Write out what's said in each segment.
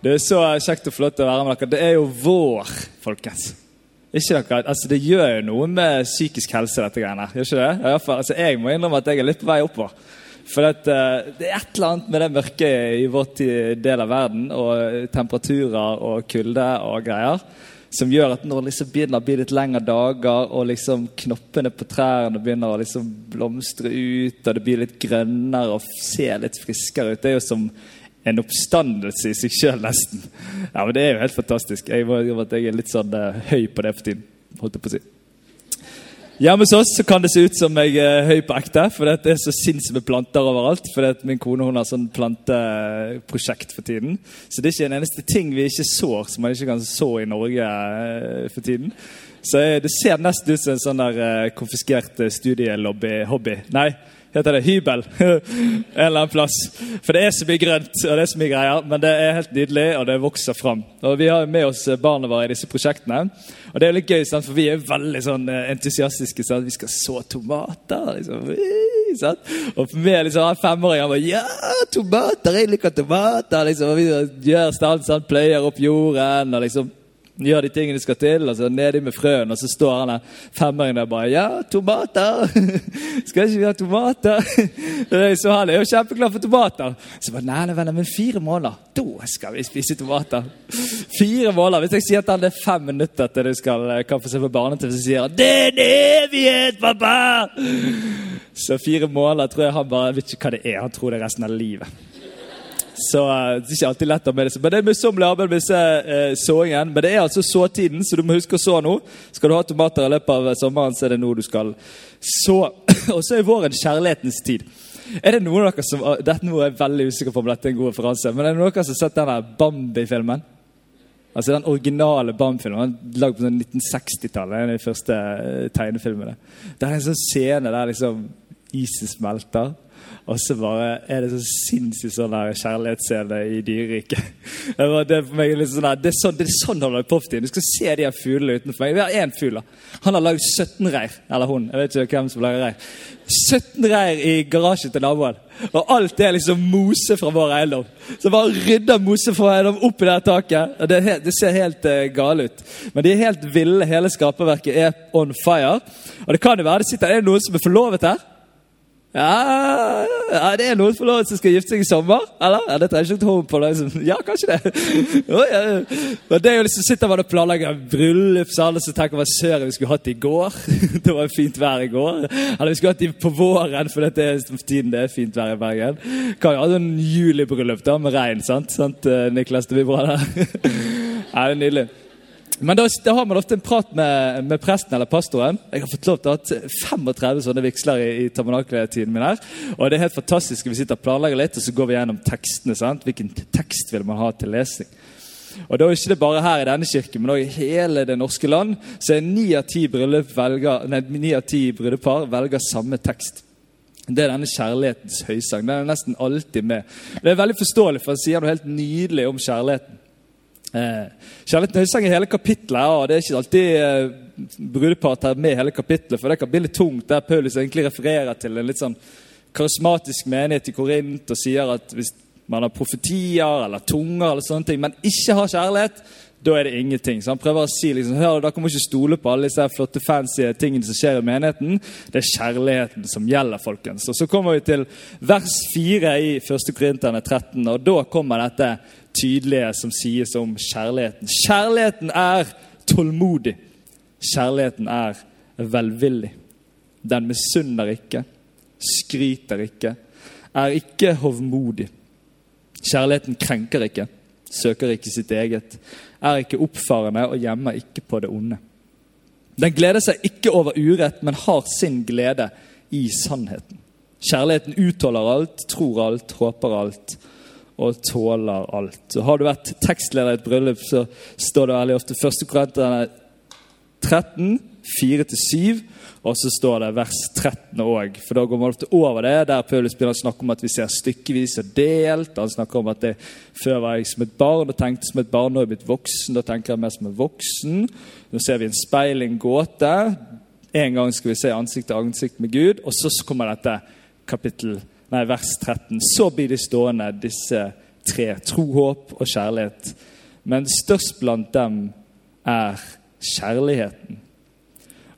Det er så kjekt og flott å være med dere. Det er jo vår, folkens. Ikke dere? Altså, det gjør jo noe med psykisk helse, dette greiene. Gjør ikke det? I fall, altså, jeg må innrømme at jeg er litt på vei oppover. For at, uh, det er et eller annet med det mørket i vår del av verden, og temperaturer og kulde og greier, som gjør at når liksom begynner å bli litt lengre dager, og liksom knoppene på trærne begynner å liksom blomstre ut, og det blir litt grønnere og ser litt friskere ut Det er jo som en oppstandelse i seg sjøl, nesten. Ja, men Det er jo helt fantastisk. Jeg må at jeg er litt sånn uh, høy på det for tiden. holdt jeg på å si. Hjemme hos oss så kan det se ut som jeg er høy på ekte, for det er så sinnssykt med planter overalt. For min kone hun har sånn planteprosjekt for tiden. Så det er ikke en eneste ting vi ikke sår, som man ikke kan så i Norge uh, for tiden. Så det ser nesten ut som en sånn der konfiskert studielobby-hobby. Nei, heter det hybel en eller annen plass. For det er så mye grønt og det er så mye greier, men det er helt nydelig, og det vokser fram. Og Vi har med oss barna våre i disse prosjektene. Og det er litt gøy, for vi er veldig sånn entusiastiske. Sant? Vi skal så tomater. liksom. Sant? Og for meg liksom, femåringer bare Ja, tomater! Jeg liker tomater! liksom. Og vi gjør stand, sant? pløyer opp jorden. og liksom gjør de tingene de skal til, og så nedi med frøen, og så står han der femåringen der bare 'Ja, tomater! skal ikke vi ha tomater?' så han er jo kjempeglad for tomater. Så bare 'Nei, venner, men fire måneder, da skal vi spise tomater'. Fire måneder. Hvis jeg sier at han er fem minutter til du skal, kan få se på barne-TV, så sier han 'Det er en evighet, pappa!' Så fire måneder tror jeg han bare vet ikke hva det er. Han tror det er resten av livet. Så uh, det er ikke alltid lett å med det. Men det er møysommelig arbeid med uh, såingen. Men det er altså såtiden, så du må huske å så nå. Skal du ha tomater i løpet av sommeren, så er det nå du skal så. Og så er våren kjærlighetens tid. Er det noen av dere som, uh, dette nå er jeg veldig usikker på om dette er en god referanse, men er det noen av dere som har sett denne Bambi-filmen? Altså Den originale Bambi-filmen, lagd på 1960-tallet. En av de første tegnefilmene. Det er en sånn scene der liksom isen smelter. Og så bare er det så sinnssykt sånn der kjærlighetsscene i dyreriket. Det, litt sånn det er sånn det er sånn han for tiden. Du skal se de her fuglene utenfor meg. Vi har én fugl. Han har lagd 17 reir. Eller hun. Jeg vet ikke hvem som lager reir. 17 reir i garasjen til naboen. Og alt er liksom mose fra vår eiendom. Så bare rydder mose fra eiendom opp i det taket. og det, det, ser helt uh, gale ut. Men de er helt ville. Hele skaperverket er on fire. Og det kan jo være det sitter Er det noen som er forlovet her? Ja, ja, det er noen forlovede som skal gifte seg i sommer? Eller? Ja, det trenger ikke hånd på. Liksom. Ja, kanskje det. Oh, ja. Men det er jo liksom, sitter man og planlegger bryllup, så alle som tenker hva søren vi skulle hatt i går. det var fint vær i går. Eller vi skulle hatt det på våren, for dette er tiden det er fint vær i Bergen. Kan jo ha en julibryllup da, med regn, sant? sant eh, Niklas? Det blir bra, der. ja, det er nydelig. Men da, da, har man ofte en prat med, med, presten eller pastoren. Jeg har fått lov til å ha 35 sånne vigsler i, i tabernakeltiden min. her. Og det er helt fantastisk. Vi sitter og planlegger litt, og så går vi gjennom tekstene. sant? Hvilken tekst vil man ha til lesning? Og da er ikke bare her i denne kirken, men også i hele det norske land. Så er ni av ti brudepar velger samme tekst. Det er denne kjærlighetens høysang. Den er nesten alltid med. Det er veldig forståelig, for han sier noe helt nydelig om kjærligheten. Eh, Kjærligheten i hele kapitlet, og det er ikke alltid eh, brudepar tar med hele kapitlet, for det kan bli litt tungt, der Paulus egentlig refererer til en litt sånn karismatisk menighet i Korint og sier at hvis man har profetier eller tunger, eller sånne ting, men ikke har kjærlighet, da er det ingenting. Så han prøver å si liksom, hør, da kan man ikke stole på alle disse flotte fancy tingene som skjer i menigheten. Det er kjærligheten som gjelder, folkens. Og Så kommer vi til vers 4 i 1. Korinterne 13, og da kommer dette tydelige som sies om kjærligheten. Kjærligheten er tålmodig. Kjærligheten er velvillig. Den misunner ikke, skryter ikke, er ikke hovmodig. Kjærligheten krenker ikke, søker ikke sitt eget, er ikke oppfarende og gjemmer ikke på det onde. Den gleder seg ikke over urett, men har sin glede i sannheten. Kjærligheten utholder alt, tror alt, håper alt og tåler alt. Så Har du vært tekstleder i et bryllup, så står det veldig ofte 1. Korinterne 13, 4-7. Og så står det vers 13 òg, for da går man ofte over det. Der Paulus begynner å snakke om at vi ser stykkevis og delt. Han snakker om at det, før var jeg som et barn og tenkte som et barn, nå er jeg blitt voksen. Da tenker jeg mer som en voksen. Nå ser vi en speiling gåte. En gang skal vi se ansikt til ansikt med Gud. Og så kommer dette kapittel, nei, vers 13. Så blir de stående, disse tre. Tro, håp og kjærlighet. Men størst blant dem er kjærligheten.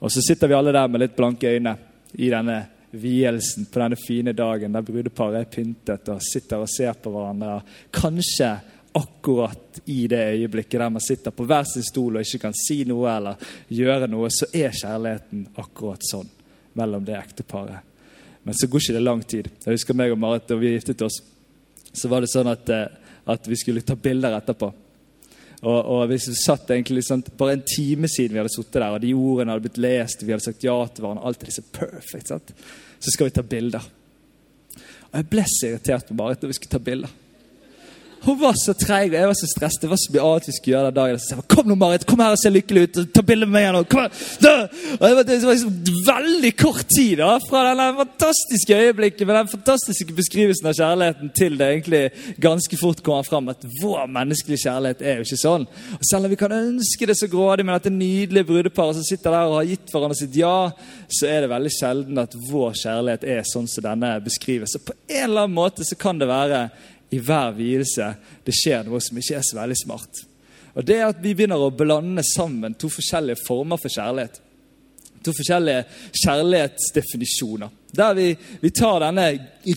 Og så sitter vi alle der med litt blanke øyne i denne vielsen på denne fine dagen der brudeparet er pyntet og sitter og ser på hverandre. Kanskje akkurat i det øyeblikket der man sitter på hver sin stol og ikke kan si noe eller gjøre noe, så er kjærligheten akkurat sånn mellom det ekteparet. Men så går ikke det lang tid. Jeg husker meg og Marit da vi giftet oss, så var det sånn at, eh, at vi skulle ta bilder etterpå. Og, og vi satt egentlig liksom, Bare en time siden vi hadde sittet der, og de ordene hadde blitt lest, vi hadde sagt ja til hverandre, alt er så perfect, sant? så skal vi ta bilder. Og jeg ble så irritert på Marit når vi skulle ta bilder. Hun var så treig, og jeg var så stresset. Det var så mye annet vi skulle gjøre den dagen. Så jeg sa, kom nå, Marit, kom her og se lykkelig ut. Ta bilde med meg igjen. Kom her. Og det var, det var liksom veldig kort tid da, fra denne fantastiske øyeblikket med den fantastiske beskrivelsen av kjærligheten til det egentlig ganske fort kommer fram at vår menneskelige kjærlighet er jo ikke sånn. Og Selv om vi kan ønske det så grådig med dette nydelige brudeparet som sitter der og har gitt hverandre sitt ja, så er det veldig sjelden at vår kjærlighet er sånn som denne beskrives. Så på en eller annen måte så kan det være i hver vielse det skjer noe som ikke er så veldig smart. Og Det er at vi begynner å blande sammen to forskjellige former for kjærlighet. To forskjellige kjærlighetsdefinisjoner. Der vi, vi, tar denne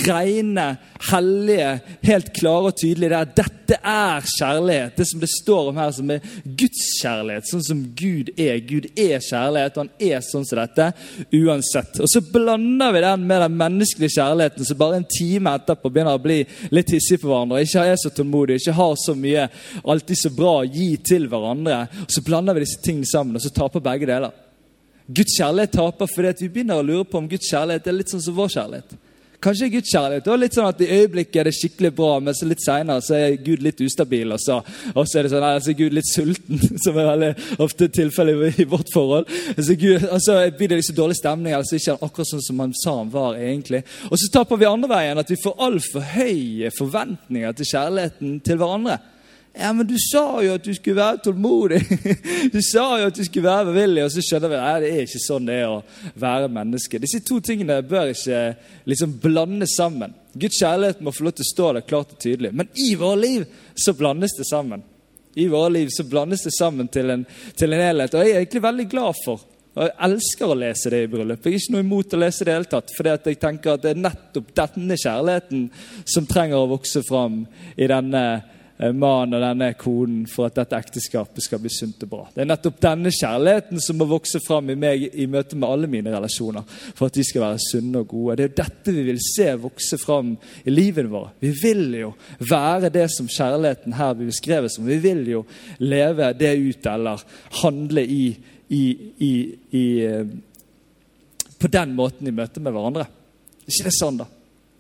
rene, hellige, helt klare og tydelige der dette er kjærlighet. Det som det står om her, som er Guds kjærlighet. Sånn som Gud er. Gud er kjærlighet, og han er sånn som dette uansett. Og så blander vi den med den menneskelige kjærligheten som bare en time etterpå begynner å bli litt hissige på hverandre. Ikke er så tålmodig, ikke har så mye alltid så bra å gi til hverandre. Og Så blander vi disse tingene sammen, og så taper begge deler. Guds kjærlighet taper fordi vi begynner å lure på om Guds kjærlighet er litt sånn som vår kjærlighet. Kanskje Guds kjærlighet er litt sånn at i øyeblikket er det skikkelig bra, men så litt senere er Gud litt ustabil, og så, og så er det sånn, altså Gud litt sulten, som er veldig ofte tilfellet i vårt forhold. Så Gud, og så blir det liksom dårlig stemning, eller så ikke akkurat sånn som han sa han var egentlig. Og så taper vi andre veien, at vi får altfor høye forventninger til kjærligheten til hverandre. Ja, men du sa jo at du skulle være tålmodig. Du sa jo at du skulle være bevillig. Og så skjønner vi at det er ikke sånn det er å være menneske. Disse to tingene bør ikke liksom blande sammen. Guds kjærlighet må få lov til å stå der klart og tydelig. Men i våre liv så blandes det sammen. I våre liv så blandes det sammen til en, til en helhet. Og jeg er egentlig veldig glad for og Jeg elsker å lese det i bryllup. Jeg er ikke noe imot å lese det hele tatt. fordi jeg tenker at det er nettopp denne kjærligheten som trenger å vokse fram i denne mannen og denne konen for at dette ekteskapet skal bli sunt og bra. Det er nettopp denne kjærligheten som må vokse fram i meg i møte med alle mine relasjoner. For at de skal være sunne og gode. Det er jo dette vi vil se vokse fram i livet vårt. Vi vil jo være det som kjærligheten her blir beskrevet som. Vi vil jo leve det ut eller handle i, i, i, i eh, på den måten i møte med hverandre. ikke det sånn, da?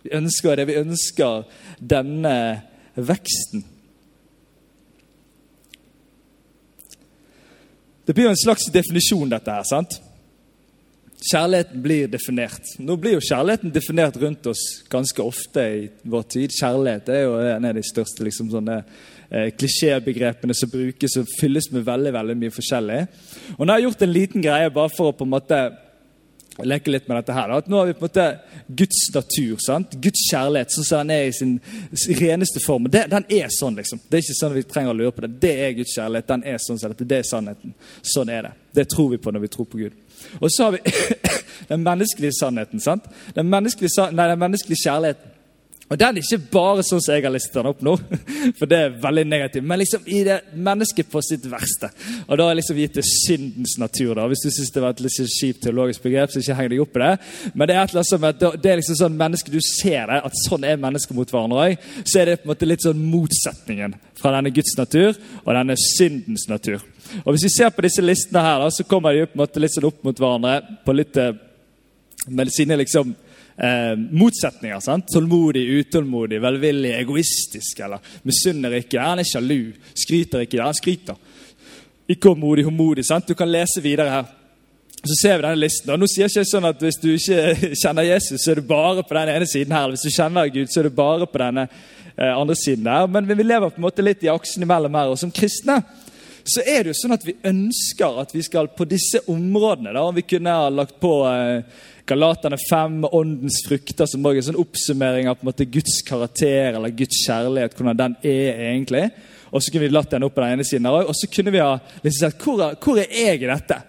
Vi ønsker det. Vi ønsker denne veksten. Det blir jo en slags definisjon, dette her. sant? Kjærligheten blir definert. Nå blir jo kjærligheten definert rundt oss ganske ofte i vår tid. Kjærlighet er jo en av de største liksom, sånne, eh, klisjébegrepene som brukes og fylles med veldig veldig mye forskjellig. Og nå har jeg gjort en liten greie bare for å på en måte leke litt med dette her. At nå har vi på en måte Guds natur. sant? Guds kjærlighet sånn som den er i sin reneste form. Det, den er sånn, liksom. Det er ikke sånn at vi trenger å lure på det. Det er Guds kjærlighet. Den er sånn. Det er sannheten. Sånn er det. Det tror vi på når vi tror på Gud. Og så har vi den menneskelige sannheten. sant? Den menneskelige, nei, den menneskelige kjærligheten. Og Den er ikke bare sånn som jeg har listet den opp nå, for det er veldig negativt, men liksom i det mennesket på sitt verste. Og Da har jeg liksom gitt det syndens natur. da. Hvis du syns det var et litt kjipt teologisk begrep, så ikke heng deg opp i det. Men det er et eller annet som at det er liksom sånn menneske, du ser det, at sånn er mennesker mot hverandre òg. Så er det på en måte litt sånn motsetningen fra denne Guds natur og denne syndens natur. Og Hvis vi ser på disse listene her, da, så kommer de på en måte litt sånn opp mot hverandre på litt eh, med sine liksom eh, motsetninger. sant? Tålmodig, utålmodig, velvillig, egoistisk eller misunner ikke. Han er sjalu, skryter ikke. Han skryter. Ikke håndmodig, håndmodig. sant? Du kan lese videre her. Så ser vi denne listen. og nå sier jeg ikke sånn at Hvis du ikke kjenner Jesus, så er du bare på den ene siden her. eller Hvis du kjenner Gud, så er du bare på denne eh, andre siden der. Men vi lever på en måte litt i aksen imellom her. Og som kristne så er det jo sånn at vi ønsker at vi skal på disse områdene da, Vi kunne ha lagt på eh, Galaterne 5, åndens frukter, som er en sånn oppsummering av på en måte Guds karakter eller Guds kjærlighet. hvordan den er egentlig. Og så kunne vi latt den opp på den ene siden. Og så kunne vi ha liksom sagt hvor, hvor er jeg i dette?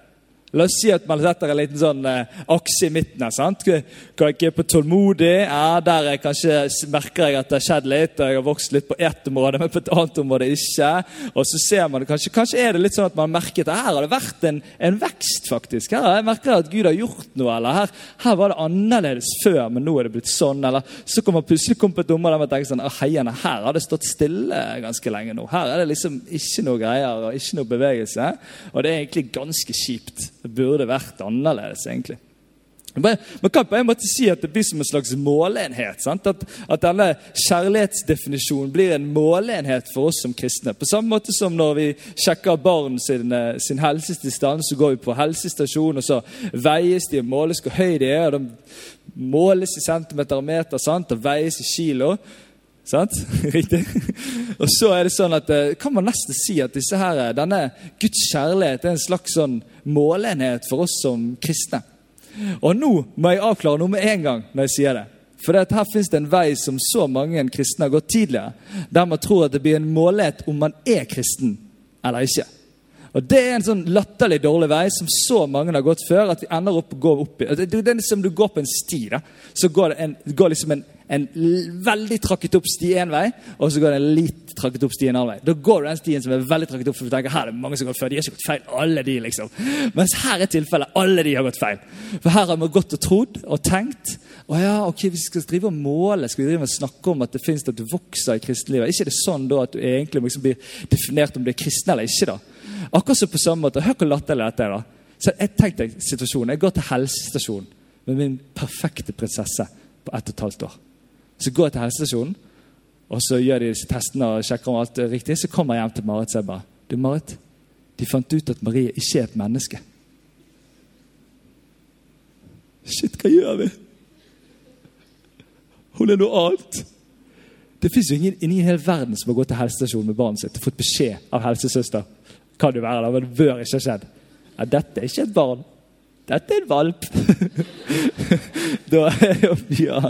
La oss si at man setter en liten sånn eh, akse i midten. her, sant? Kan jeg ikke på tålmodig? Ja, der jeg kanskje merker jeg at det har skjedd litt. og Jeg har vokst litt på ett område, men på et annet område ikke. Og så ser man det kanskje, kanskje er det litt sånn at man merker at her har det vært en, en vekst, faktisk. Her har jeg merker at Gud har gjort noe. Eller her, her var det annerledes før, men nå er det blitt sånn. Eller så kommer man plutselig kom på et område der man tenker sånn «Å, heiene, her har det stått stille ganske lenge nå. Her er det liksom ikke noe greier og ikke noe bevegelse. Og det er egentlig ganske kjipt. Det burde vært annerledes, egentlig. Man kan på en måte si at det blir som en slags måleenhet. Sant? At, at denne kjærlighetsdefinisjonen blir en måleenhet for oss som kristne. På samme måte som når vi sjekker barn sin, eh, sin helsetilstand, så går vi på helsestasjon, og så veies de og måles hvor høy de er. og De måles i centimeter og meter sant? og veies i kilo. Sant? Riktig. Og så er det sånn at eh, kan man nesten si at her, eh, denne Guds kjærlighet er en slags sånn målenhet for oss som kristne. Og nå må jeg avklare noe med en gang når jeg sier det. For her finnes det en vei som så mange kristne har gått tidligere, der man tror at det blir en målenhet om man er kristen eller ikke. Og Det er en sånn latterlig dårlig vei som så mange har gått før. at vi ender opp å gå opp i. Det er som du går på en sti. da. Så går det, en, går liksom en, en veldig trakket opp sti én vei, og så går det en litt trakket opp sti en annen vei. Da går du den stien som er veldig trakket opp, for du tenker her er det mange som har gått før. De har ikke gått feil, alle de liksom. Mens her er tilfellet alle de har gått feil. For her har vi gått og trodd og tenkt. Å ja, ok, Vi skal drive og måle, skal vi drive og snakke om at det finnes at du vokser i kristenlivet. Er ikke det sånn da at du egentlig liksom blir definert om du er kristen eller ikke? da? Akkurat som på samme måte, Hør hvor latterlig dette er. da. Så jeg tenkte situasjonen. Jeg går til helsestasjonen med min perfekte prinsesse på ett og et halvt år. Så går jeg til helsestasjonen, og så gjør de testene og sjekker om alt er riktig. Så kommer jeg hjem til Marit og sier bare Du, Marit, de fant ut at Marie ikke er et menneske. Shit, hva gjør vi? Hun er noe annet. Det fins ingen, ingen i hele verden som har gått til helsestasjonen med barnet sitt og fått beskjed av helsesøster. Kan det være da, men bør ikke ha skjedd. Ja, dette er ikke et barn. Dette er en valp. da mye.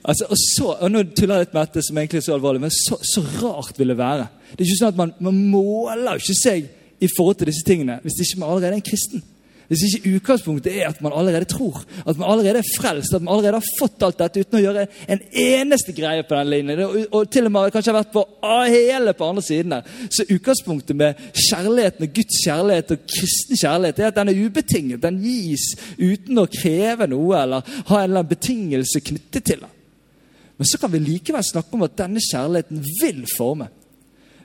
Altså, og, så, og Nå tuller jeg litt med dette, som egentlig er så alvorlig, men så, så rart vil det være. Det er ikke sånn at Man, man måler ikke seg i forhold til disse tingene hvis ikke man allerede er en kristen. Hvis ikke utgangspunktet er at man allerede tror, at man allerede er frelst, at man allerede har fått alt dette uten å gjøre en eneste greie på den linjen, og, og til og med kanskje har vært på hele på andre siden der. Så utgangspunktet med kjærligheten og Guds kjærlighet og kristen kjærlighet er at den er ubetinget. Den gis uten å kreve noe eller ha en eller annen betingelse knyttet til den. Men så kan vi likevel snakke om at denne kjærligheten vil forme.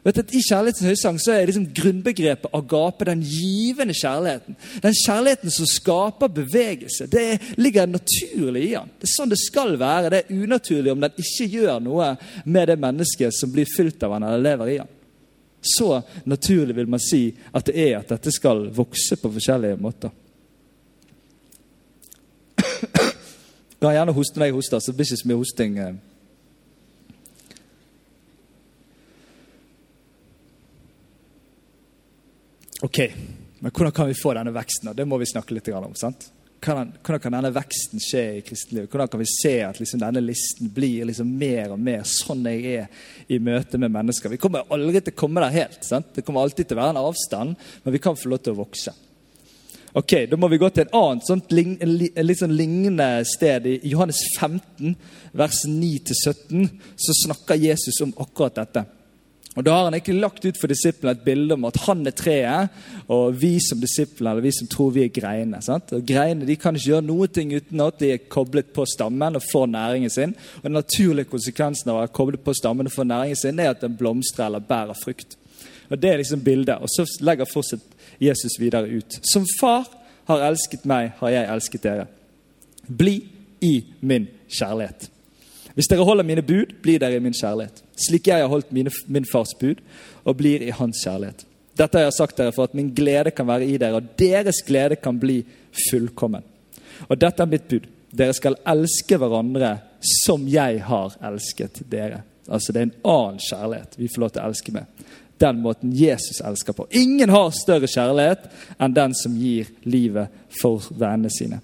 Vet du, I kjærlighetens høysang så er liksom grunnbegrepet agape den givende kjærligheten. Den kjærligheten som skaper bevegelse. Det ligger naturlig i den. Det er sånn det skal være. Det er unaturlig om den ikke gjør noe med det mennesket som blir fylt av den eller lever i den. Så naturlig vil man si at det er at dette skal vokse på forskjellige måter. Kan gjerne hoste når jeg hoster, så det blir ikke så mye hosting. eh. Ok, men hvordan kan vi få denne veksten? Det må vi snakke litt om. sant? Hvordan, kan denne veksten skje i kristenlivet? Hvordan kan vi se at liksom denne listen blir liksom mer og mer sånn jeg er i møte med mennesker? Vi kommer aldri til å komme der helt. sant? Det kommer alltid til å være en avstand, men vi kan få lov til å vokse. Ok, Da må vi gå til et annet sånt, en en litt sånn lignende sted. I Johannes 15, vers 9-17, så snakker Jesus om akkurat dette. Og Da har han ikke lagt ut for disiplene et bilde om at han er treet, og vi som disiplene, eller vi som tror vi er greinene. sant? Og Greinene de kan ikke gjøre noe ting uten at de er koblet på stammen og får næringen sin. Og Den naturlige konsekvensen av å være koblet på stammen og få næringen sin, er at den blomstrer eller bærer frukt. Og Det er liksom bildet. Og så legger fortsatt Jesus videre ut. Som far har elsket meg, har jeg elsket dere. Bli i min kjærlighet. Hvis dere holder mine bud, blir dere i min kjærlighet. Slik jeg har holdt mine, min fars bud og blir i hans kjærlighet. Dette har jeg sagt dere for at min glede kan være i dere, og deres glede kan bli fullkommen. Og dette er mitt bud. Dere skal elske hverandre som jeg har elsket dere. Altså Det er en annen kjærlighet vi får lov til å elske med. Den måten Jesus elsker på. Ingen har større kjærlighet enn den som gir livet for vennene sine.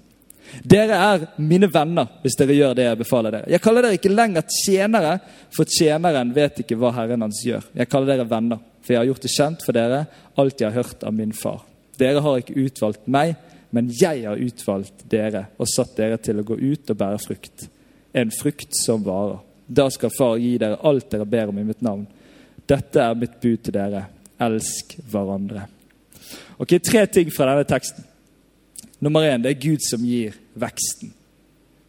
Dere er mine venner hvis dere gjør det jeg befaler dere. Jeg kaller dere ikke lenger tjenere, for tjeneren vet ikke hva Herren hans gjør. Jeg kaller dere venner, for jeg har gjort det kjent for dere alt jeg har hørt av min far. Dere har ikke utvalgt meg, men jeg har utvalgt dere og satt dere til å gå ut og bære frukt. En frukt som varer. Da skal Far gi dere alt dere ber om i mitt navn. Dette er mitt bud til dere. Elsk hverandre. Ok, Tre ting fra denne teksten. Nummer én, det er Gud som gir veksten.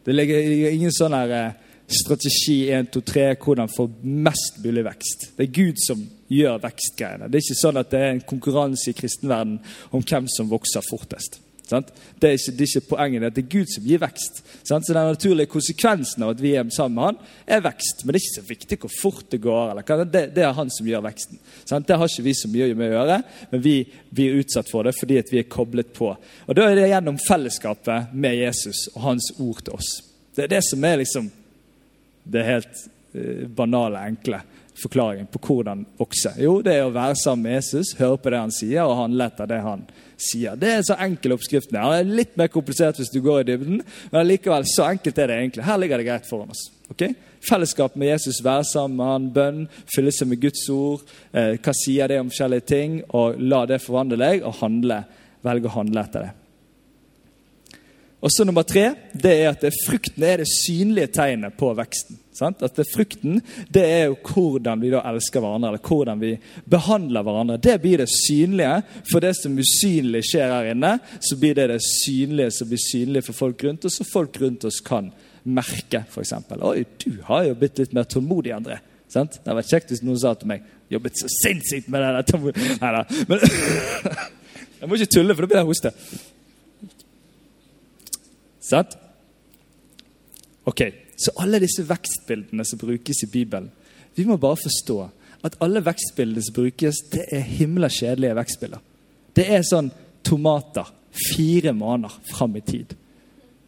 Det ligger ingen sånn her eh, strategi 1, 2, 3, hvordan få mest mulig vekst. Det er Gud som gjør vekstgreiene. Det er ikke sånn at det er en konkurranse i kristenverden om hvem som vokser fortest. Det, er ikke, det er ikke poenget. Det er Gud som gir vekst. Sant? Så Den naturlige konsekvensen av at vi er sammen med Han, er vekst. Men det er ikke så viktig hvor fort det går. Det, det, er Han som gjør veksten. Sant? Det har ikke vi så mye med å gjøre, men vi blir utsatt for det fordi vi er koblet på. Og Da er det gjennom fellesskapet med Jesus og Hans ord til oss. Det er det som er liksom det helt uh, banale, enkle forklaringen på hvordan vokse. Jo, det er å være sammen med Jesus, høre på det han sier, og handle etter det han sier. Det er så enkel oppskrift. Det er litt mer komplisert hvis du går i dybden, men likevel så enkelt er det egentlig. Her ligger det greit foran oss. Okay? Fellesskap med Jesus, være sammen med han, bønn, fylle seg med Guds ord. Eh, hva sier det om forskjellige ting? og La det forvandle deg, og handle, velge å handle etter det. Og så Nummer tre det er at det, frukten er det synlige tegnet på veksten. Sant? At det, Frukten det er jo hvordan vi da elsker hverandre, eller hvordan vi behandler hverandre. Det blir det synlige. For det som usynlig skjer her inne, så blir det det synlige som blir synlig for folk rundt oss, så folk rundt oss kan merke. Eksempel. Oi, du har jo blitt litt mer tålmodig, André. Sant? Det hadde vært kjekt hvis noen sa til meg jobbet så sinnssykt med det der. Nei da. Jeg må ikke tulle, for da blir jeg hoste. Sant? Ok, Så alle disse vekstbildene som brukes i Bibelen Vi må bare forstå at alle vekstbildene som brukes, det er himla kjedelige vekstbilder. Det er sånn tomater fire måneder fram i tid.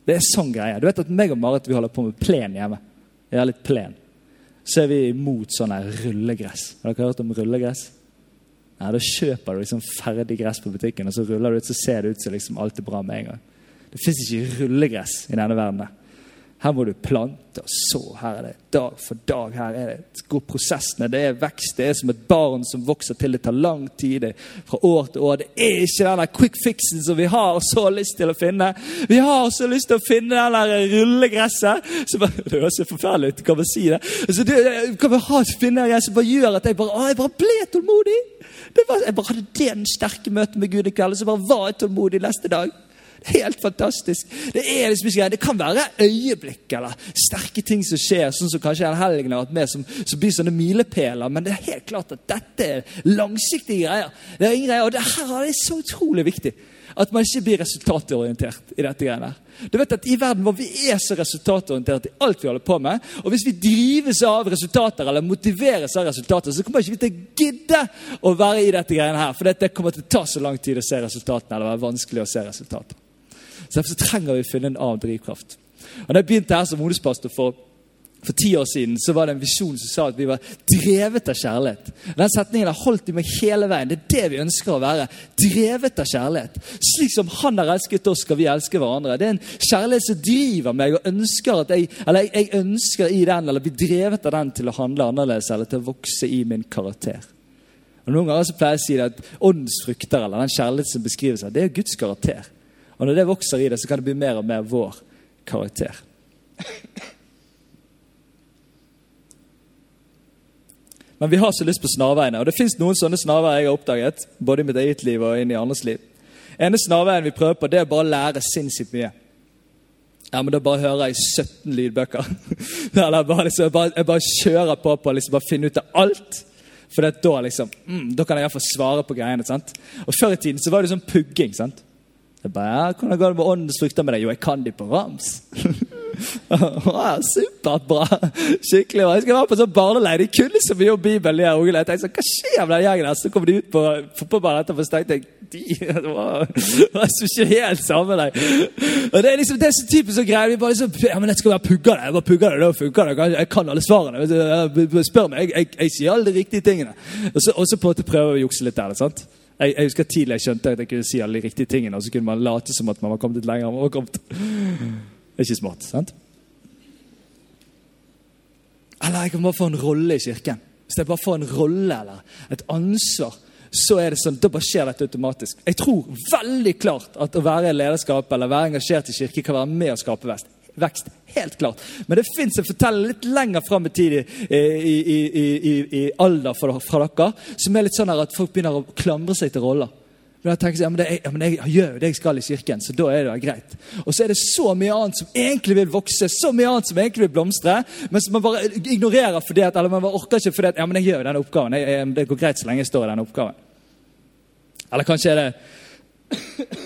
Det er sånn greie. Du vet at meg og Marit vi holder på med plen hjemme. Vi har litt plen. Så er vi imot sånn rullegress. Har dere hørt om rullegress? Nei, Da kjøper du liksom ferdig gress på butikken, og så ruller du ut, så ser det ut som liksom alt er bra med en gang. Det fins ikke rullegress i denne verden. Her må du plante og så. Her er det dag for dag. Her er det går prosessene. Det er vekst. Det er som et barn som vokser til. Det tar lang tid. Fra år til år. Det er ikke den quick fixen som vi har så lyst til å finne. Vi har så lyst til å finne den der rullegresset. Som bare, det høres forferdelig ut, kan man si det. Altså, det kan vi ha finne en som bare gjør at jeg bare, å, jeg bare ble tålmodig. Var, jeg bare hadde den sterke møtet med Gud i kveld, og så bare var jeg tålmodig neste dag. Helt fantastisk. Det er liksom ikke Det kan være øyeblikk eller sterke ting som skjer, sånn som kanskje en helgen har vært med, som, som, blir sånne milepæler. Men det er helt klart at dette er langsiktige greier. Det er ingen greier, Og det her er så utrolig viktig. At man ikke blir resultatorientert i dette greiene. Du vet at I verden hvor vi er så resultatorientert i alt vi holder på med, og hvis vi drives av resultater eller motiveres av resultater, så kommer ikke vi til å gidde å være i dette greiene her. For det kommer til å ta så lang tid å se resultatene, eller være vanskelig å se resultater. Så Derfor så trenger vi å finne en annen drivkraft. Og Da jeg begynte her som hodespastor for, for ti år siden, så var det en visjon som sa at vi var drevet av kjærlighet. Den setningen har holdt i meg hele veien. Det er det vi ønsker å være. Drevet av kjærlighet. Slik som Han har elsket oss, skal vi elske hverandre. Det er en kjærlighet som driver meg, og ønsker at jeg, eller jeg ønsker i den, eller blir drevet av den til å handle annerledes eller til å vokse i min karakter. Og Noen ganger så pleier jeg å si det at åndens frukter, eller den kjærlighet som beskrives her, det er Guds karakter. Og når det vokser i det, så kan det bli mer og mer vår karakter. Men vi har så lyst på snarveiene. Og det fins noen sånne snarveier jeg har oppdaget. både i mitt eget liv og inn i andres liv. ene snarveien vi prøver på, det er bare å lære sinnssykt mye. Ja, men Da bare hører jeg 17 lydbøker. Eller bare, liksom, jeg, bare, jeg bare kjører på på liksom, finne ut av alt. For da, liksom, mm, da kan jeg iallfall svare på greiene. sant? Og Før i tiden så var det sånn pugging. sant? Jeg bare, ja, 'Hvordan går det med åndens frukter med deg?' Jo, jeg kan de på rams. Ja, Supert bra. Skikkelig bra. Jeg skal være på sånn barneleir. De kunne så mye om Bibelen. Jeg, og. Jeg tenkte sånn, Hva skjer med den gjengen her? Så kommer de ut på fotballbanen etterpå, så tenkte jeg de, det var, ikke helt sammenheng. Og det er liksom, det er så typisk sånn greie. Vi bare liksom, ja, men jeg skal være pugge det. Jeg bare pugger det, da funker det. Jeg kan alle svarene. Spør meg. Jeg, jeg, jeg sier alle de riktige tingene. Og så på en måte prøver vi å jukse litt der. sant? Jeg, jeg husker tidlig jeg skjønte at jeg kunne si alle de riktige tingene, og så kunne man late som at man var kommet litt lenger. Man var kommet. Det er ikke smart, sant? Eller jeg kan bare få en rolle i kirken. Hvis jeg bare får en rolle eller et ansvar, så er det sånn, da bare skjer dette automatisk. Jeg tror veldig klart at å være i lederskap eller være engasjert i kirke kan være med å skape vekst. Vekst helt klart. Men det fins en fortelling litt lenger fram i tid i, i, i, i alder fra, fra, dere, som er litt sånn at folk begynner å klamre seg til roller. Men jeg ja, men, det, ja, men jeg, gjør jo det jeg skal i kirken, så da er det greit. Og så er det så mye annet som egentlig vil vokse, så mye annet som egentlig vil blomstre, men som man bare ignorerer fordi at, eller man bare orker ikke fordi at ja, men jeg gjør jo denne oppgaven. Jeg, det går greit så lenge jeg står i denne oppgaven. Eller kanskje er det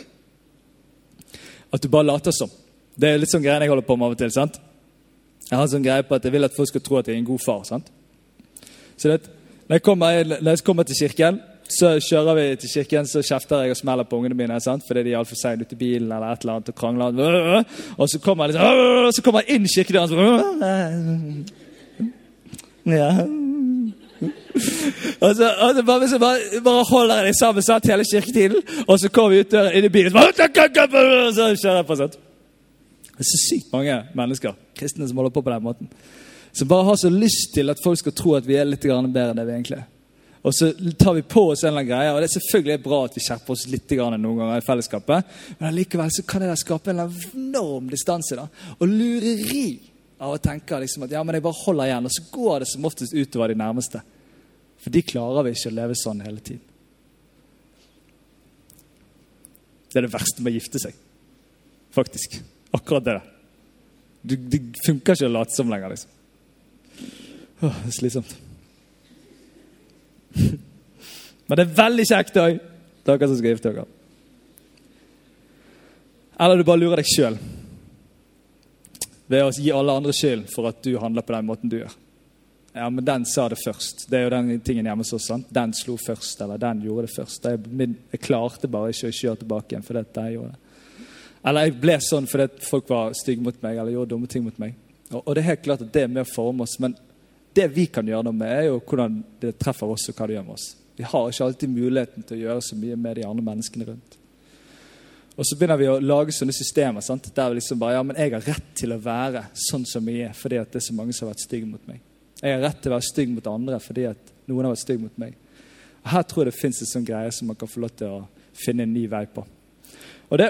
at du bare later som. Det er litt sånn greiene jeg holder på med av og til. sant? Jeg har en sånn greie på at jeg vil at folk skal tro at jeg er en god far. sant? Så det, når, jeg kommer, når jeg kommer til kirken, så kjører vi til kirken, så kjefter jeg og smeller på ungene mine sant? fordi de er altfor seine ute i bilen eller et eller annet og krangler. Og så kommer jeg, liksom, så kommer jeg inn kirkedøren ja. Og så, og så bare, bare, bare holder jeg dem sammen sant, hele kirketiden, og så kommer vi ut døren inn i bilen, og så, kjører jeg på. sant? Det er så sykt mange mennesker kristne som holder på på den måten. Som bare har så lyst til at folk skal tro at vi er litt bedre enn det vi egentlig er. Og så tar vi på oss en eller annen greie, og det er selvfølgelig bra at vi skjerper oss litt noen ganger i fellesskapet, men allikevel så kan det skape en enorm distanse da, og lureri av å tenke liksom at ja, men jeg bare holder igjen, og så går det som oftest utover de nærmeste. For de klarer vi ikke å leve sånn hele tiden. Det er det verste med å gifte seg. Faktisk. Akkurat det. Du, det funker ikke å late som lenger, liksom. Åh, det er slitsomt. Men det er veldig kjekt òg, dere som skal gifte dere. Eller du bare lurer deg sjøl ved å gi alle andre skyld for at du handler på den måten du gjør. Ja, men den sa det først. Det er jo den tingen hjemme hos oss. sant? Den slo først, eller den gjorde det først. Jeg, jeg klarte bare ikke å kjøre tilbake igjen fordi jeg gjorde det. Eller jeg ble sånn fordi folk var stygge mot meg eller gjorde dumme ting mot meg. Og, og, det er helt klart at det er med å forme oss, men det vi kan gjøre noe med, er jo hvordan det treffer oss, og hva det gjør med oss. Vi har ikke alltid muligheten til å gjøre så mye med de andre menneskene rundt. Og så begynner vi å lage sånne systemer sant? der vi liksom bare ja, men jeg har rett til å være sånn som jeg er fordi at det er så mange som har vært stygge mot meg. Jeg har rett til å være stygg mot andre fordi at noen har vært stygge mot meg. Og Her tror jeg det fins en sånn greie som man kan få lov til å finne en ny vei på. Og det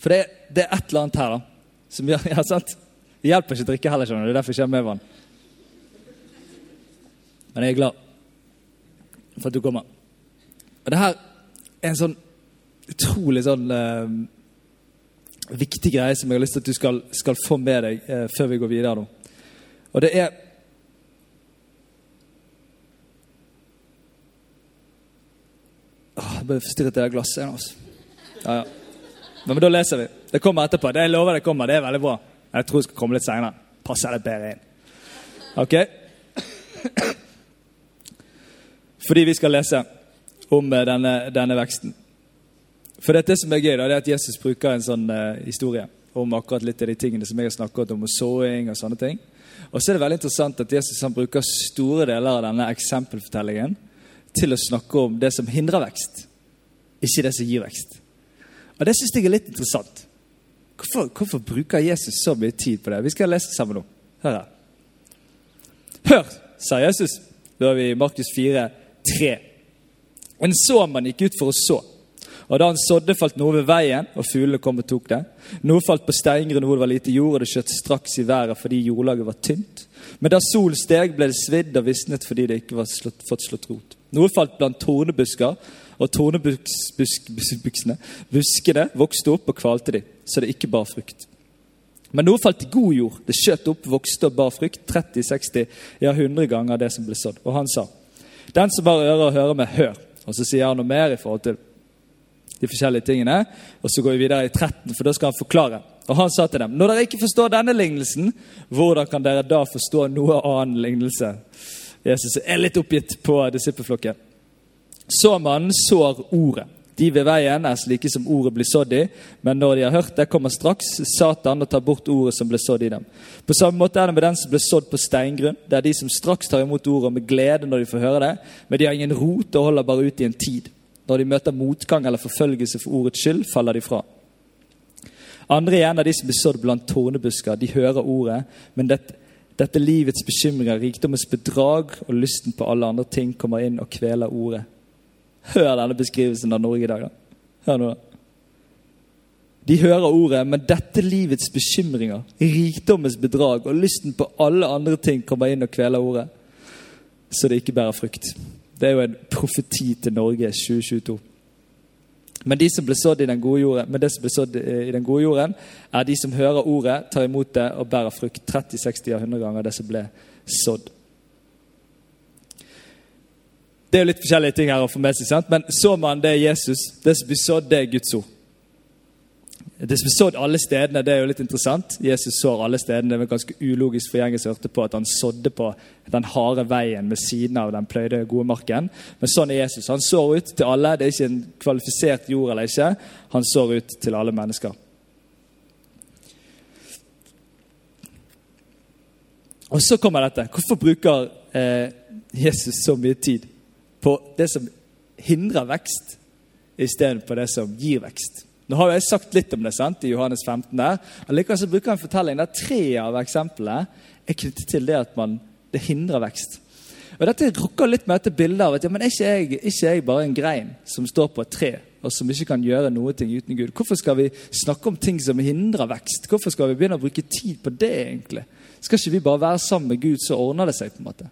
For det, det, er et eller annet her da, som gjør ja, sant? Det hjelper ikke å drikke heller, skjønner du. Det er derfor jeg kommer med vann. Men jeg er glad for at du kommer. Og det her er en sånn utrolig sånn eh, viktig greie som jeg har lyst til at du skal, skal få med deg eh, før vi går videre nå. Og det er Jeg ble forstyrret det det glasset. Altså. Ja, ja. Men da leser vi. Det kommer etterpå. Det jeg lover det kommer. Det er veldig bra. Jeg tror det skal komme litt seinere. Passer det bedre inn. Ok? Fordi vi skal lese om eh, denne, denne veksten. For det, det som er gøy, da, det er at Jesus bruker en sånn uh, historie om akkurat litt av de tingene som jeg har snakket om, og såing og sånne ting. Og så er det veldig interessant at Jesus han bruker store deler av denne eksempelfortellingen til å snakke om det som hindrer vekst, ikke det som gir vekst. Og Det syns jeg er litt interessant. Hvorfor, hvorfor, bruker Jesus så mye tid på det? Vi skal lese sammen nå. Hør her. Hør, sa Jesus. Da er vi i Markus 4, 3. En såmann gikk ut for å så. Og Da han sådde, falt noe ved veien, og fuglene kom og tok det. Noe falt på steingrunn hvor det var lite jord, og det skjøt straks i været fordi jordlaget var tynt. Men da solen steg, ble det svidd og visnet fordi det ikke var slått, fått slått rot. Noe falt blant tornebusker, og tornebuskene buskene vokste opp og kvalte de, så det ikke bar frukt. Men noe falt i god jord. Det skjøt opp, vokste og bar frukt. 30, 60, ja 100 ganger det som ble sådd. Og han sa, den som har ører å høre med, hør. Og så sier han noe mer i forhold til de forskjellige tingene. Og så går vi videre i 13, for da skal han forklare. Og han sa til dem, når dere ikke forstår denne lignelsen, hvordan kan dere da forstå noe annen lignelse? Jesus er litt oppgitt på disippelflokken. Såmannen sår ordet. De ved veien er slike som ordet blir sådd i, men når de har hørt det, kommer straks Satan og tar bort ordet som ble sådd i dem. På samme måte er det med den som ble sådd på steingrunn. Det er de som straks tar imot ordet med glede når de får høre det, men de har ingen rot og holder bare ut i en tid. Når de møter motgang eller forfølgelse for ordets skyld, faller de fra. Andre igjen er de som blir sådd blant tornebusker. De hører ordet, men dette, dette livets bekymringer, rikdommens bedrag og lysten på alle andre ting kommer inn og kveler ordet. Hør denne beskrivelsen av Norge i dag. da. Hør nå. De hører ordet, men dette livets bekymringer, rikdommens bedrag og lysten på alle andre ting kommer inn og kveler ordet, så det ikke bærer frukt. Det er jo en profeti til Norge 2022. Men de som ble sådd i den gode jorden, men det som ble sådd i den gode jorden, er de som hører ordet, tar imot det og bærer frukt 30, 60 og 100 ganger det som ble sådd. Det er jo litt forskjellige ting her å få med seg, sant? men så man det Jesus. Det som blir sådd, det er Guds ord. Det som blir sådd alle stedene, det er jo litt interessant. Jesus sår alle stedene. Det var ganske ulogisk for gjengen som hørte på at han sådde på den harde veien ved siden av den pløyde gode marken. Men sånn er Jesus. Han sår ut til alle. Det er ikke en kvalifisert jord eller ikke. Han sår ut til alle mennesker. Og så kommer dette. Hvorfor bruker eh, Jesus så mye tid på det som hindrer vekst, istedenfor det som gir vekst? Nå har jeg sagt litt om det sant, i Johannes 15. der. Allikevel så bruker han fortelling der tre av eksemplene er knyttet til det at man, det hindrer vekst. Og Dette rokker litt med dette bildet av at ja, men ikke jeg, ikke jeg bare en grein som står på et tre, og som ikke kan gjøre noe ting uten Gud? Hvorfor skal vi snakke om ting som hindrer vekst? Hvorfor skal vi begynne å bruke tid på det? egentlig? Skal ikke vi bare være sammen med Gud, så ordner det seg? på en måte?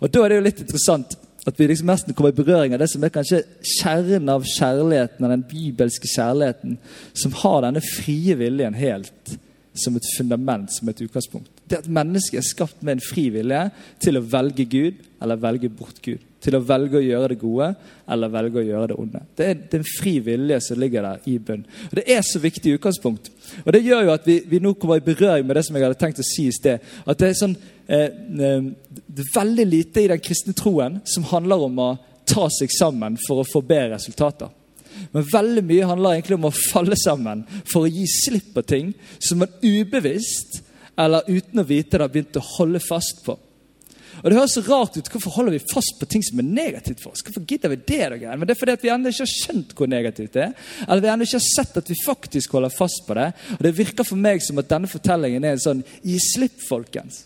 Og Da er det jo litt interessant at vi liksom nesten kommer i berøring av det som er kanskje kjernen av kjærligheten, av den bibelske kjærligheten, som har denne frie viljen helt som et fundament, som et utgangspunkt. Det at mennesket er skapt med en fri vilje til å velge Gud eller velge bort Gud. Til å velge å gjøre det gode eller velge å gjøre det onde. Det er, den fri vilje som ligger der i bunn. Og Det er så viktig utgangspunkt. Og Det gjør jo at vi, vi nå kommer i berøring med det som jeg hadde tenkt å si i sted. At det er sånn eh, eh, det er veldig lite i den kristne troen som handler om å ta seg sammen for å få bedre resultater. Men veldig mye handler egentlig om å falle sammen for å gi slipp på ting som man ubevisst eller uten å vite det har begynt å holde fast på. Og Det høres så rart ut. Hvorfor holder vi fast på ting som er negativt for oss? Hvorfor gidder vi det? Og Men det er fordi vi ennå ikke har skjønt hvor negativt det er. Eller vi ennå ikke har sett at vi faktisk holder fast på det. Og Det virker for meg som at denne fortellingen er en sånn gi slipp, folkens.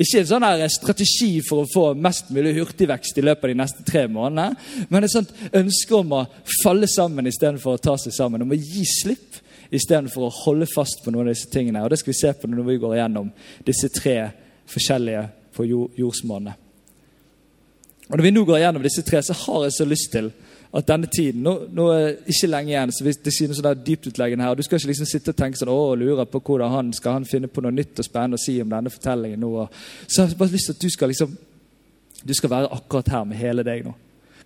Ikke en sånn her strategi for å få mest mulig hurtigvekst i løpet av de neste tre månedene, men et sånt ønske om å falle sammen istedenfor å ta seg sammen. Om å gi slipp istedenfor å holde fast på noen av disse tingene. Og Det skal vi se på når vi går igjennom disse tre forskjellige på jordsmonnet. Og Når vi nå går igjennom disse tre, så har jeg så lyst til at denne tiden Nå, nå er det ikke lenge igjen, så det sier noe sånn dyptutleggende her. Du skal ikke liksom sitte og tenke sånn, å, lure på hvordan han skal han finne på noe nytt og spennende å si om denne fortellingen nå. Så jeg har bare lyst til at du skal liksom du skal være akkurat her med hele deg nå.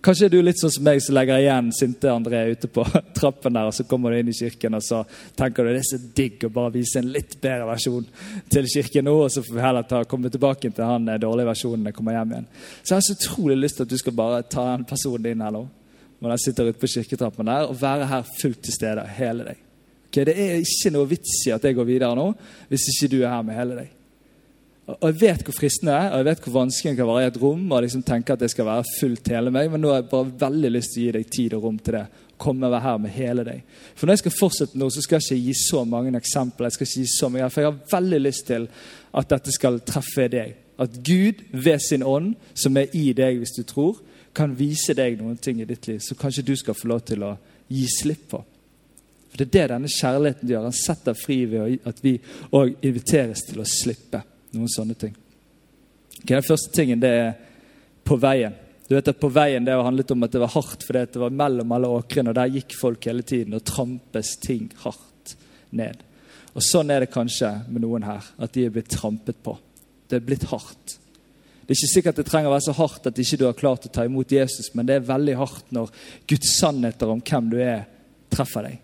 Kanskje er du litt sånn som meg som legger igjen sinte André ute på trappen der, og så kommer du inn i kirken og så tenker du det er så digg å bare vise en litt bedre versjon til kirken nå, og så får vi heller ta, komme tilbake til han dårlige versjonen når jeg kommer hjem igjen. Så jeg har så utrolig lyst til at du skal bare ta den personen din her nå når jeg sitter ute på kirketrappen der, og være her fullt til stede, hele deg. Okay, det er ikke noe vits i at jeg går videre nå, hvis ikke du er her med hele deg. Og Jeg vet hvor fristende det er, og jeg vet hvor vanskelig det kan være i et rom og liksom tenke at det skal være fullt hele meg, men nå har jeg bare veldig lyst til å gi deg tid og rom til det. Komme og være her med hele deg. For Når jeg skal fortsette nå, så skal jeg ikke gi så mange eksempler. jeg skal ikke gi så mye, For jeg har veldig lyst til at dette skal treffe deg. At Gud ved sin ånd, som er i deg hvis du tror, kan vise deg noen ting i ditt liv som kanskje du skal få lov til å gi slipp på. For Det er det denne kjærligheten gjør. Han setter fri ved at vi òg inviteres til å slippe noen sånne ting. Okay, den første tingen det er på veien. Du vet at På veien det handlet om at det var hardt, fordi det var mellom alle åkrene. og Der gikk folk hele tiden og trampes ting hardt ned. Og Sånn er det kanskje med noen her, at de er blitt trampet på. Det er blitt hardt. Det er ikke sikkert det trenger å være så hardt at ikke du har klart å ta imot Jesus, men det er veldig hardt når Guds sannheter om hvem du er, treffer deg.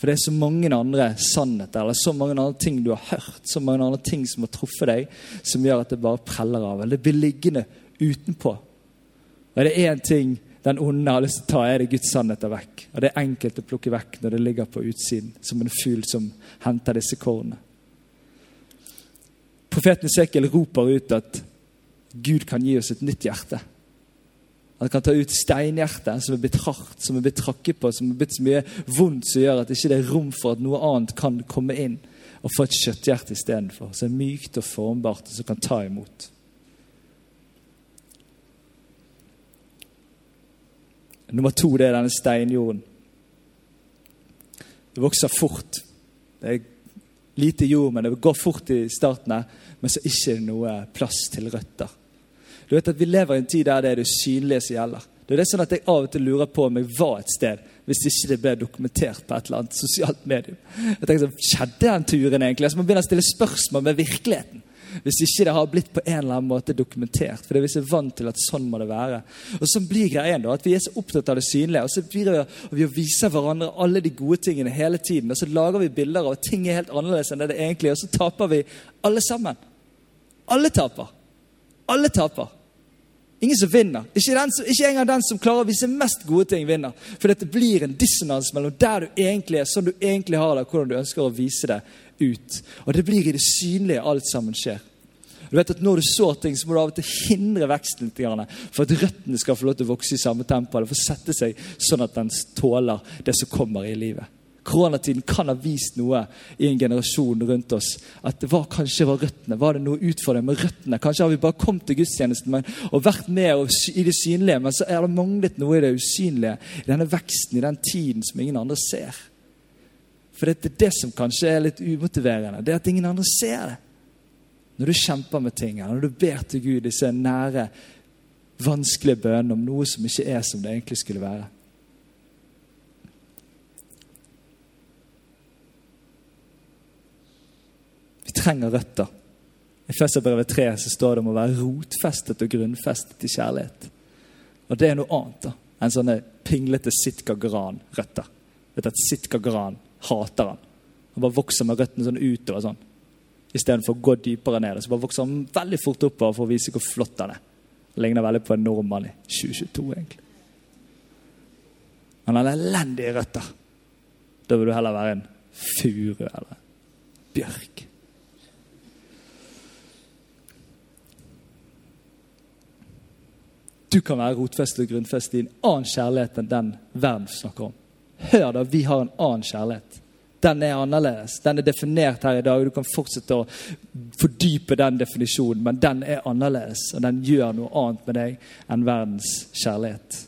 For det er så mange andre sannheter eller så mange andre ting du har hørt, så mange andre ting som har truffet deg, som gjør at det bare preller av. Eller det blir liggende utenpå. Og er det én ting den onde har lyst til å ta, er det Guds sannheter vekk. Og det er enkelt å plukke vekk når det ligger på utsiden, som en fugl som henter disse kornene. Profeten Esekiel roper ut at Gud kan gi oss et nytt hjerte. Han kan ta ut steinhjertet som er blitt hardt, som er blitt trakket på, som er blitt så mye vondt som gjør at det ikke er rom for at noe annet kan komme inn. Og få et kjøtthjerte istedenfor, som er mykt og formbart, og som kan ta imot. Nummer to det er denne steinjorden. Det vokser fort. Det er lite jord, men det går fort i starten, men så er det ikke noe plass til røtter. Du vet at Vi lever i en tid der det er det synlige som gjelder. Det er det sånn at Jeg av og til lurer på om jeg var et sted hvis ikke det ble dokumentert på et eller annet sosialt medium. Jeg tenker sånn, Skjedde den turen egentlig? Altså Man begynner å stille spørsmål med virkeligheten. Hvis ikke det har blitt på en eller annen måte dokumentert. For det er vi så vant til at sånn må det være. Og Sånn blir greien da, at vi er så opptatt av det synlige. Og så blir vi å vise hverandre alle de gode tingene hele tiden. Og så lager vi bilder av at ting er helt annerledes enn det det egentlig er. Og så taper vi alle sammen. Alle taper. Alle taper. Ingen som vinner. Ikke, den, ikke engang den som klarer å vise mest gode ting, vinner. For dette blir en dissonans mellom der du egentlig er, sånn du egentlig har det, og hvordan du ønsker å vise det ut. Og det blir i det synlige alt sammen skjer. Du vet at Når du sår ting, så må du av og til hindre veksten litt, for at røttene skal få lov til å vokse i samme tempo, eller få sette seg sånn at den tåler det som kommer i livet. Koronatiden kan ha vist noe i en generasjon rundt oss. At hva kanskje var røttene. Var det noe utfordring med røttene? Kanskje har vi bare kommet til gudstjenesten men, og vært med i det synlige, men så er det manglet noe i det usynlige. I denne veksten, i den tiden som ingen andre ser. For det er det som kanskje er litt umotiverende. Det er at ingen andre ser det. Når du kjemper med ting, når du ber til Gud disse nære, vanskelige bønnene om noe som ikke er som det egentlig skulle være. Trenger røtter. I Fesserbrevet 3 så står det om å være rotfestet og grunnfestet i kjærlighet. Og det er noe annet da, enn sånne pinglete sitka-gran-røtter. Vet at Sitka-gran hater han. Han bare vokser med røttene sånn utover sånn. Istedenfor å gå dypere ned. Så bare vokser han veldig fort oppover for å vise hvor flott han er. Ligner veldig på en nordmann i 2022, egentlig. Han har elendige røtter. Da vil du heller være en furu eller bjørk. Du kan være rotfestet og grunnfestet i en annen kjærlighet enn den verden snakker om. Hør da, vi har en annen kjærlighet. Den er annerledes. Den er definert her i dag. Du kan fortsette å fordype den definisjonen, men den er annerledes. Og den gjør noe annet med deg enn verdens kjærlighet.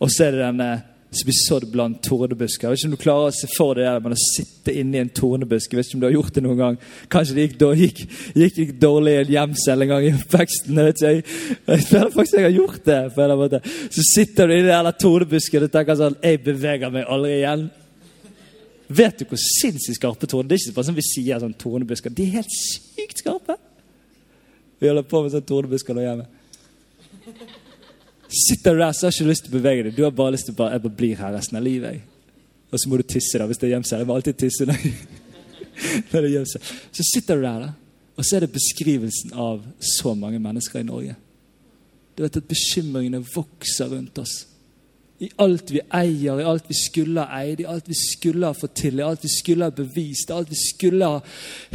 Og så er det denne som blir sådd blant tornebusker. Jeg vet ikke om du klarer å se for deg det, men å sitte inni en tornebusk. Jeg vet ikke om du har gjort det noen gang. Kanskje det gikk, gikk, gikk, gikk dårlig i en gjemsel en gang i oppveksten. Jeg vet ikke, jeg, jeg føler faktisk jeg har gjort det. på en eller annen måte. Så sitter du inni den tornebusken og tenker sånn Jeg beveger meg aldri igjen. Vet du hvor sinnssykt skarpe torner Det er ikke bare sånn vi sier sånn tornebusker. De er helt sykt skarpe. Vi holder på med sånn tornebusker nå hjemme. Sitter du der så har ikke lyst til å bevege deg. Du har bare lyst til å bare, jeg bare blir her resten av livet. Og så må du tisse da, hvis det er gjemsel. Jeg må alltid tisse når, når det er gjemsel. Så sitter du der, da, og så er det beskrivelsen av så mange mennesker i Norge. Du vet at bekymringene vokser rundt oss. I alt vi eier, i alt vi skulle ha eid, i alt vi skulle ha fått til, i alt vi skulle ha bevist, i alt vi skulle ha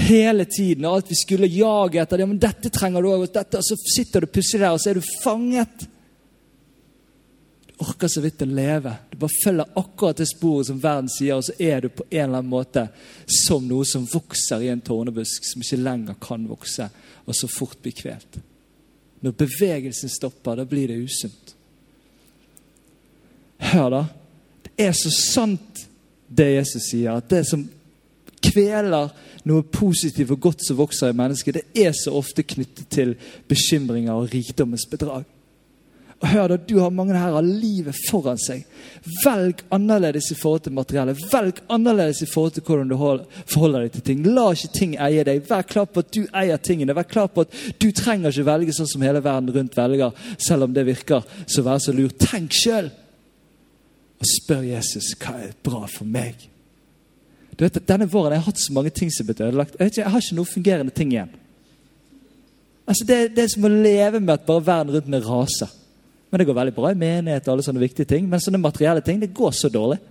hele tiden, i alt vi skulle jage etter. Ja, men dette trenger du òg, og så sitter du plutselig der, og så er du fanget orker så vidt å leve. Du bare følger akkurat det sporet som verden sier, og så er du på en eller annen måte som noe som vokser i en tårnebusk, som ikke lenger kan vokse, og så fort blir kvelt. Når bevegelsen stopper, da blir det usunt. Hør, da. Det er så sant, det Jesus sier, at det som kveler noe positivt og godt som vokser i mennesket, det er så ofte knyttet til bekymringer og rikdommens bedrag. Og hør da, Du har mange her av livet foran seg. Velg annerledes i forhold til materiellet. Velg annerledes i forhold til hvordan du forholder deg til ting. La ikke ting eie deg. Vær klar på at du eier tingene. Vær klar på at du trenger ikke velge sånn som hele verden rundt velger, selv om det virker så være så lurt. Tenk sjøl! Og spør Jesus hva er bra for meg. Du vet at Denne våren jeg har hatt så mange ting som er blitt ødelagt. Jeg, jeg har ikke noen fungerende ting igjen. Altså det, det, er som å leve med at bare verden rundt meg raser. Men det går veldig bra i menighet og alle sånne viktige ting. Men sånne materielle ting det går så dårlig.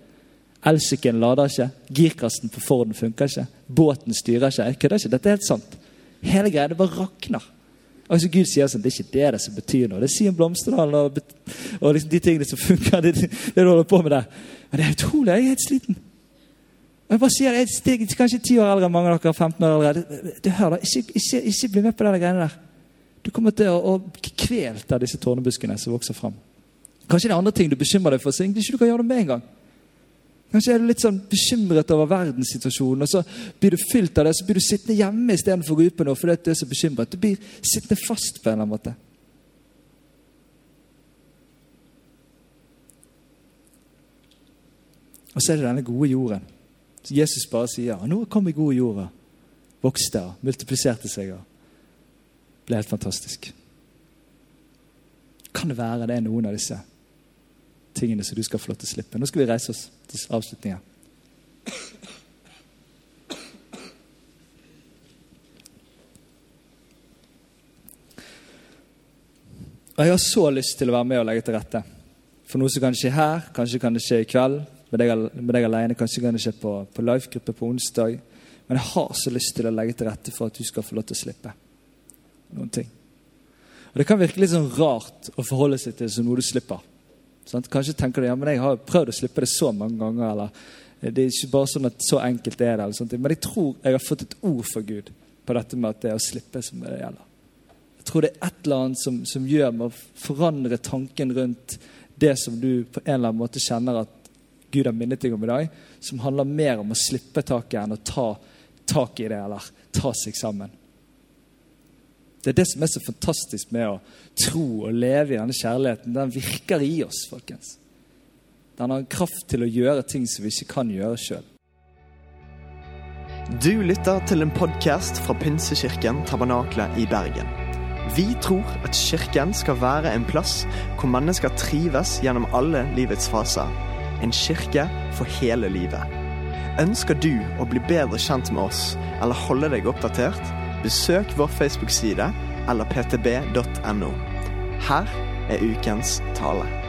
Elsykkelen lader ikke. Girkassen på Forden funker ikke. Båten styrer ikke. Jeg kødder ikke. Dette er helt sant. Hele greia det bare rakner. Altså Gud sier sånn, Det er ikke det det som betyr noe. Det sier Blomsterdalen og, og liksom de tingene som funker. Det, det du holder på med der. Men det er utrolig. Jeg er helt sliten. Og Jeg bare sier, jeg er kanskje ti år eldre enn mange av dere. 15 år eldre. Du, du, du hør da, ikke, ikke, ikke, bli med på de greiene der. Du kommer til å, kvelte disse tårnebuskene som vokser fram. Kanskje det er andre ting du bekymrer deg for, så ikke du kan gjøre det med en gang. Kanskje er du litt sånn bekymret over verdenssituasjonen, og så blir du fylt av det, så blir du sittende hjemme istedenfor å gå ut på noe fordi du er så bekymret. Du blir sittende fast på en eller annen måte. Og så er det denne gode jorden. Jesus bare sier nå kom i gode jorda. Vokste og multipliserte seg og ble helt fantastisk. Kan det være det er noen av disse tingene som du skal få lov til å slippe? Nå skal vi reise oss til avslutningen. Og Jeg har så lyst til å være med og legge til rette for noe som kan skje her. Kanskje kan det skje i kveld med deg, med deg alene. Kanskje kan det skje på, på life-gruppe på onsdag. Men jeg har så lyst til å legge til rette for at du skal få lov til å slippe noen ting. Og Det kan virke litt sånn rart å forholde seg til som noe du slipper. Sånn? Kanskje tenker du ja, men jeg har prøvd å slippe det så mange ganger. eller Det er ikke bare sånn at så enkelt er det. Eller sånt. Men jeg tror jeg har fått et ord for Gud på dette med at det er å slippe som det gjelder. Jeg tror det er et eller annet som, som gjør med å forandre tanken rundt det som du på en eller annen måte kjenner at Gud har minnet deg om i dag, som handler mer om å slippe taket enn å ta tak i det eller ta seg sammen. Det er det som er så fantastisk med å tro og leve i denne kjærligheten. Den virker i oss, folkens. Den har en kraft til å gjøre ting som vi ikke kan gjøre sjøl. Du lytter til en podkast fra Pinsekirken Tabernakle i Bergen. Vi tror at kirken skal være en plass hvor mennesker trives gjennom alle livets faser. En kirke for hele livet. Ønsker du å bli bedre kjent med oss eller holde deg oppdatert? Besøk vår Facebook-side eller ptb.no. Her er ukens tale.